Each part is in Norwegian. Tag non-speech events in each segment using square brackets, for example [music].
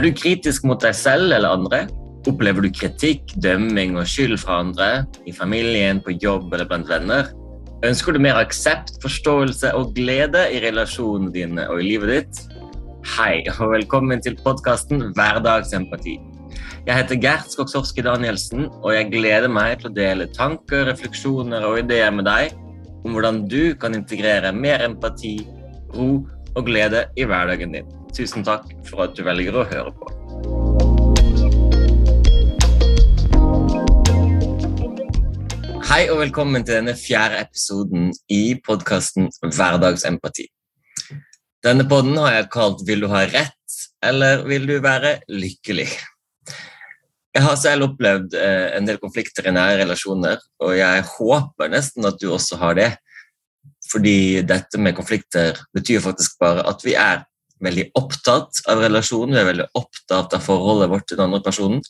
Er du kritisk mot deg selv eller andre? Opplever du kritikk, dømming og skyld fra andre, i familien, på jobb eller blant venner? Ønsker du mer aksept, forståelse og glede i relasjonene dine og i livet ditt? Hei, og velkommen til podkasten Hverdagsempati. Jeg heter Gert Skogsorski Danielsen, og jeg gleder meg til å dele tanker, refleksjoner og ideer med deg om hvordan du kan integrere mer empati, ro og glede i hverdagen din. Tusen takk for at du velger å høre på. Hei og velkommen til denne fjerde episoden i podkasten Hverdagsempati. Denne podden har jeg kalt 'Vil du ha rett, eller vil du være lykkelig'? Jeg har selv opplevd eh, en del konflikter i nære relasjoner, og jeg håper nesten at du også har det. Fordi dette med konflikter betyr faktisk bare at vi er veldig opptatt av relasjonen, vi er veldig opptatt av forholdet vårt til den andre personen,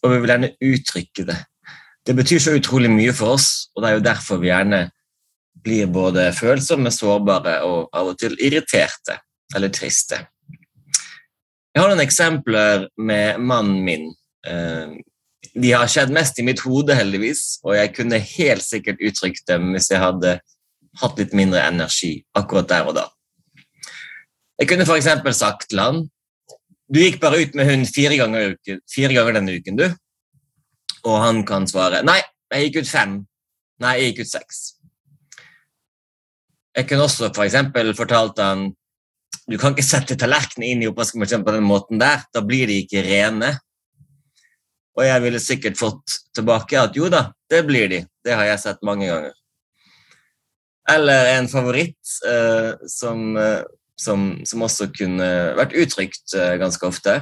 og vi vil gjerne uttrykke det. Det betyr så utrolig mye for oss, og det er jo derfor vi gjerne blir både følsomme, sårbare og av og til irriterte eller triste. Jeg har noen eksempler med mannen min. Eh, de har skjedd mest i mitt hode, heldigvis, og jeg kunne helt sikkert uttrykt dem hvis jeg hadde hatt litt mindre energi akkurat der og da. Jeg kunne f.eks. sagt til han du gikk bare ut med hund fire ganger, fire ganger denne uken, du og han kan svare Nei, jeg gikk ut fem. Nei, jeg gikk ut seks. Jeg kunne også for eksempel fortalt han du kan ikke sette tallerkenene inn i oppvaskmaskinen på den måten der. Da blir de ikke rene. Og jeg ville sikkert fått tilbake at jo da, det blir de. Det har jeg sett mange ganger. Eller en favoritt eh, som, eh, som, som, også kunne vært uttrykt eh, ganske ofte.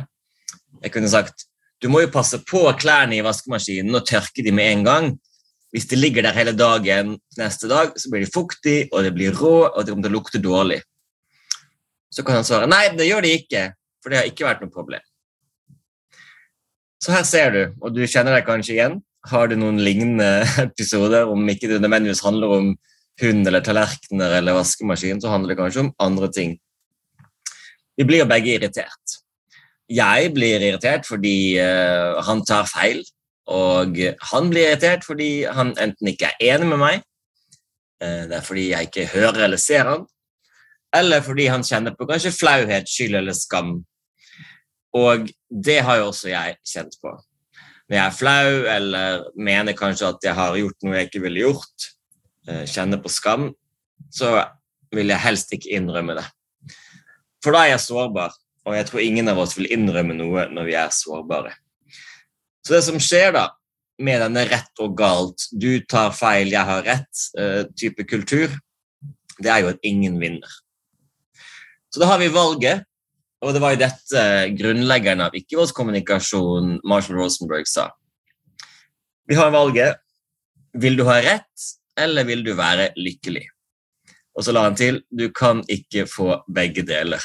Jeg kunne sagt du må jo passe på klærne i vaskemaskinen og tørke de med en gang. Hvis de ligger der hele dagen neste dag, så blir de fuktige, og det blir rå, og det kommer til å lukte dårlig. Så kan han svare nei, det gjør de ikke, for det har ikke vært noe problem. Så her ser du, og du kjenner deg kanskje igjen. Har du noen lignende [laughs] episoder, om ikke det nødvendigvis handler om hund eller tallerkener eller vaskemaskin, så handler det kanskje om andre ting. Vi blir begge irritert. Jeg blir irritert fordi uh, han tar feil, og han blir irritert fordi han enten ikke er enig med meg, uh, det er fordi jeg ikke hører eller ser han, eller fordi han kjenner på kanskje flauhet, skyld eller skam. Og det har jo også jeg kjent på. Når jeg er flau eller mener kanskje at jeg har gjort noe jeg ikke ville gjort, uh, kjenner på skam, så vil jeg helst ikke innrømme det. For da er jeg sårbar, og jeg tror ingen av oss vil innrømme noe når vi er sårbare. Så det som skjer da, med denne rett og galt, du tar feil, jeg har rett, uh, type kultur, det er jo at ingen vinner. Så da har vi valget, og det var jo dette grunnleggeren av ikke-voldskommunikasjon Marshall Rosenberg sa. Vi har valget vil du ha rett, eller vil du være lykkelig? Og så la han til du kan ikke få begge deler.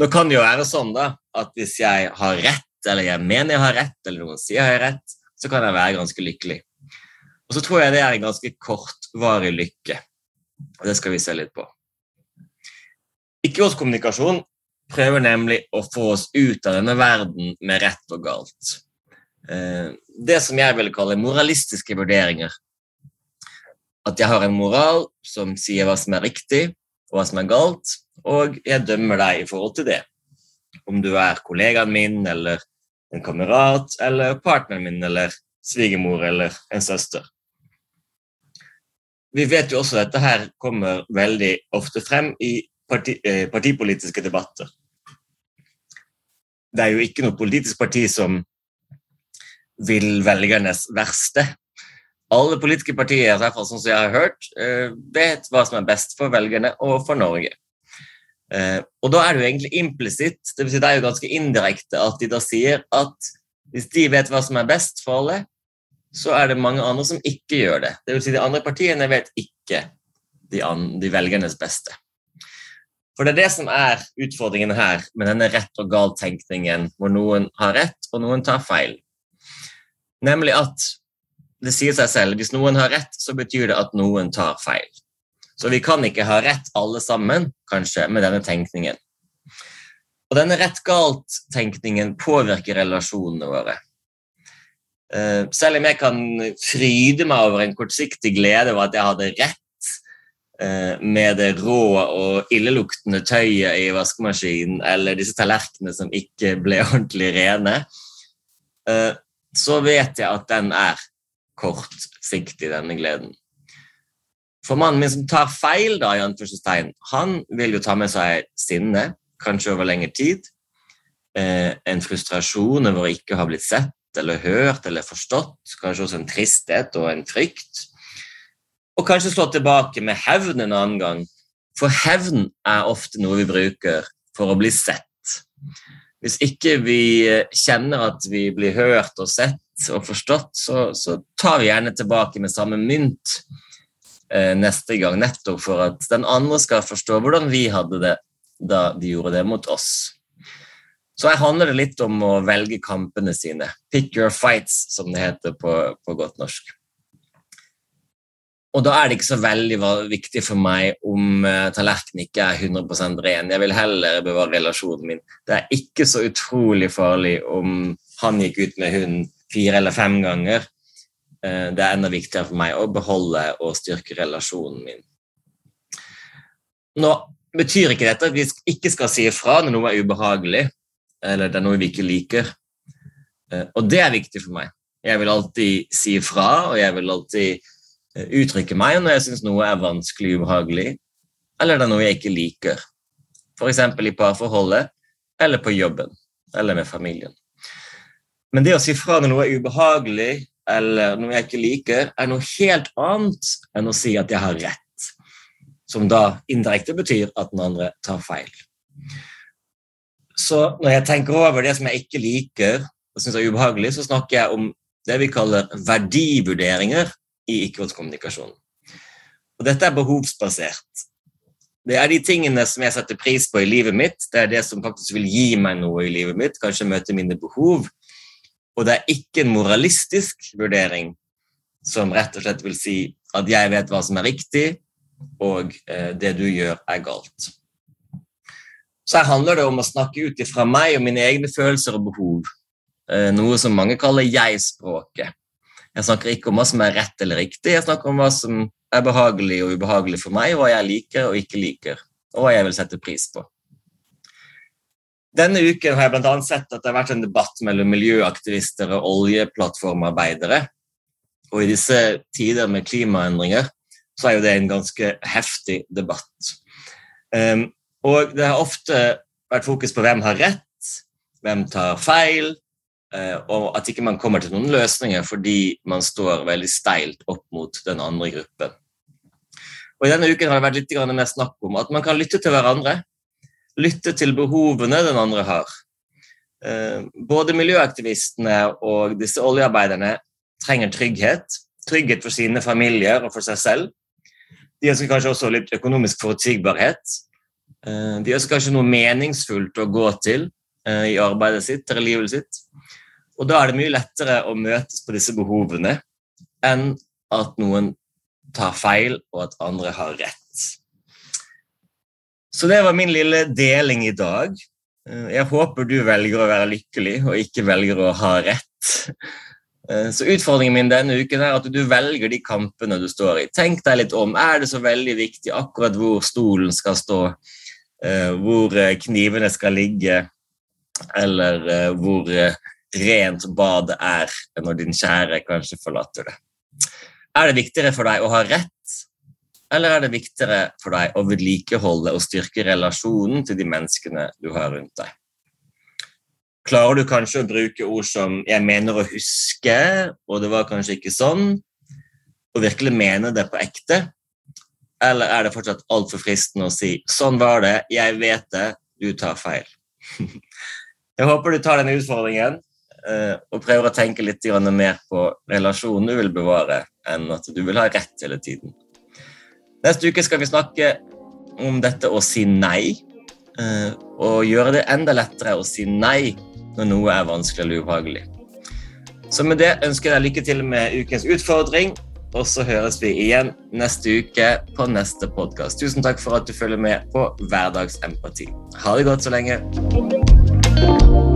Nå kan det jo være sånn da, at hvis jeg har rett, eller jeg mener jeg har rett, eller noen sier jeg har rett, så kan jeg være ganske lykkelig. Og så tror jeg det er en ganske kortvarig lykke. Og det skal vi se litt på. Ikke-årskommunikasjon prøver nemlig å få oss ut av denne verden med rett og galt. Eh, det som jeg vil kalle moralistiske vurderinger. At jeg har en moral som sier hva som er riktig, og hva som er galt, og jeg dømmer deg i forhold til det. Om du er kollegaen min eller en kamerat eller partneren min eller svigermor eller en søster. Vi vet jo også at dette her kommer veldig ofte frem i parti, eh, partipolitiske debatter. Det er jo ikke noe politisk parti som vil velgernes verste. Alle politiske partier i hvert fall sånn som jeg har hørt, eh, vet hva som er best for velgerne og for Norge. Eh, og da er det jo egentlig implisitt, vil si det er jo ganske indirekte, at de da sier at hvis de vet hva som er best for alle, så er det mange andre som ikke gjør det. Det vil si de andre partiene vet ikke de, de velgernes beste. For det er det som er utfordringen her med denne rett og gal-tenkningen, hvor noen har rett og noen tar feil. Nemlig at det sier seg selv hvis noen har rett, så betyr det at noen tar feil. Så vi kan ikke ha rett alle sammen, kanskje, med denne tenkningen. Og denne rett-galt-tenkningen påvirker relasjonene våre. Eh, selv om jeg kan fryde meg over en kortsiktig glede over at jeg hadde rett eh, med det rå og illeluktende tøyet i vaskemaskinen eller disse tallerkenene som ikke ble [laughs] ordentlig rene, eh, så vet jeg at den er kortsiktig, denne gleden. For mannen min som tar feil, da, han vil jo ta med seg sinne, kanskje over lengre tid. En frustrasjon over å ikke ha blitt sett eller hørt eller forstått, kanskje også en tristhet og en frykt. Og kanskje slå tilbake med hevn en annen gang, for hevn er ofte noe vi bruker for å bli sett. Hvis ikke vi kjenner at vi blir hørt og sett og forstått, så, så tar vi gjerne tilbake med samme mynt eh, neste gang, nettopp for at den andre skal forstå hvordan vi hadde det da de gjorde det mot oss. Så her handler det litt om å velge kampene sine. Pick your fights, som det heter på, på godt norsk. Og da er det ikke så veldig viktig for meg om uh, tallerkenen ikke er 100% ren. Jeg vil heller bevare relasjonen min. Det er ikke så utrolig farlig om han gikk ut med hunden fire eller fem ganger. Uh, det er enda viktigere for meg å beholde og styrke relasjonen min. Nå betyr ikke dette at vi ikke skal si ifra når noe er ubehagelig eller det er noe vi ikke liker. Eh, og det er viktig for meg. Jeg vil alltid si fra, og jeg vil alltid eh, uttrykke meg når jeg syns noe er vanskelig ubehagelig, eller det er noe jeg ikke liker. F.eks. i parforholdet, eller på jobben, eller med familien. Men det å si fra når noe er ubehagelig, eller noe jeg ikke liker, er noe helt annet enn å si at jeg har rett, som da indirekte betyr at den andre tar feil. Så når jeg tenker over det som jeg ikke liker og syns er ubehagelig, så snakker jeg om det vi kaller verdivurderinger i ikke-voldskommunikasjon. Og dette er behovsbasert. Det er de tingene som jeg setter pris på i livet mitt. Det er det som faktisk vil gi meg noe i livet mitt, kanskje møte mine behov. Og det er ikke en moralistisk vurdering som rett og slett vil si at jeg vet hva som er riktig, og eh, det du gjør, er galt. Så her handler det om å snakke ut ifra meg og mine egne følelser og behov. Eh, noe som mange kaller jeg-språket. Jeg snakker ikke om hva som er rett eller riktig, jeg snakker om hva som er behagelig og ubehagelig for meg, hva jeg liker og ikke liker, og hva jeg vil sette pris på. Denne uken har jeg bl.a. sett at det har vært en debatt mellom miljøaktivister og oljeplattformarbeidere. Og i disse tider med klimaendringer så er jo det en ganske heftig debatt. Um, og det har ofte vært fokus på hvem har rett, hvem tar feil, og at ikke man kommer til noen løsninger fordi man står veldig steilt opp mot den andre gruppen. Og I denne uken har det vært litt mer snakk om at man kan lytte til hverandre. Lytte til behovene den andre har. Eh, både miljøaktivistene og disse oljearbeiderne trenger trygghet. Trygghet for sine familier og for seg selv. De ønsker kanskje også litt økonomisk forutsigbarhet. Eh, de ønsker kanskje noe meningsfullt å gå til eh, i arbeidet sitt eller livet sitt. Og da er det mye lettere å møtes på disse behovene enn at noen tar feil, og at andre har rett. Så det var min lille deling i dag. Eh, jeg håper du velger å være lykkelig og ikke velger å ha rett. Så Utfordringen min denne uken er at du velger de kampene du står i. Tenk deg litt om. Er det så veldig viktig akkurat hvor stolen skal stå? Eh, hvor eh, knivene skal ligge, eller eh, hvor rent badet er når din kjære kanskje forlater det. Er det viktigere for deg å ha rett, eller er det viktigere for deg å vedlikeholde og styrke relasjonen til de menneskene du har rundt deg? Klarer du kanskje å bruke ord som 'jeg mener å huske', og 'det var kanskje ikke sånn', og virkelig mene det på ekte? Eller er det fortsatt altfor fristende å si 'sånn var det, jeg vet det, du tar feil'? [laughs] jeg håper du tar denne utfordringen uh, og prøver å tenke litt mer på relasjonen du vil bevare, enn at du vil ha rett hele tiden. Neste uke skal vi snakke om dette å si nei, uh, og gjøre det enda lettere å si nei når noe er vanskelig eller ubehagelig. Så med det ønsker jeg deg lykke til med ukens utfordring og så høres vi igjen neste uke på neste podkast. Tusen takk for at du følger med på Hverdagsempati. Ha det godt så lenge. Thank you.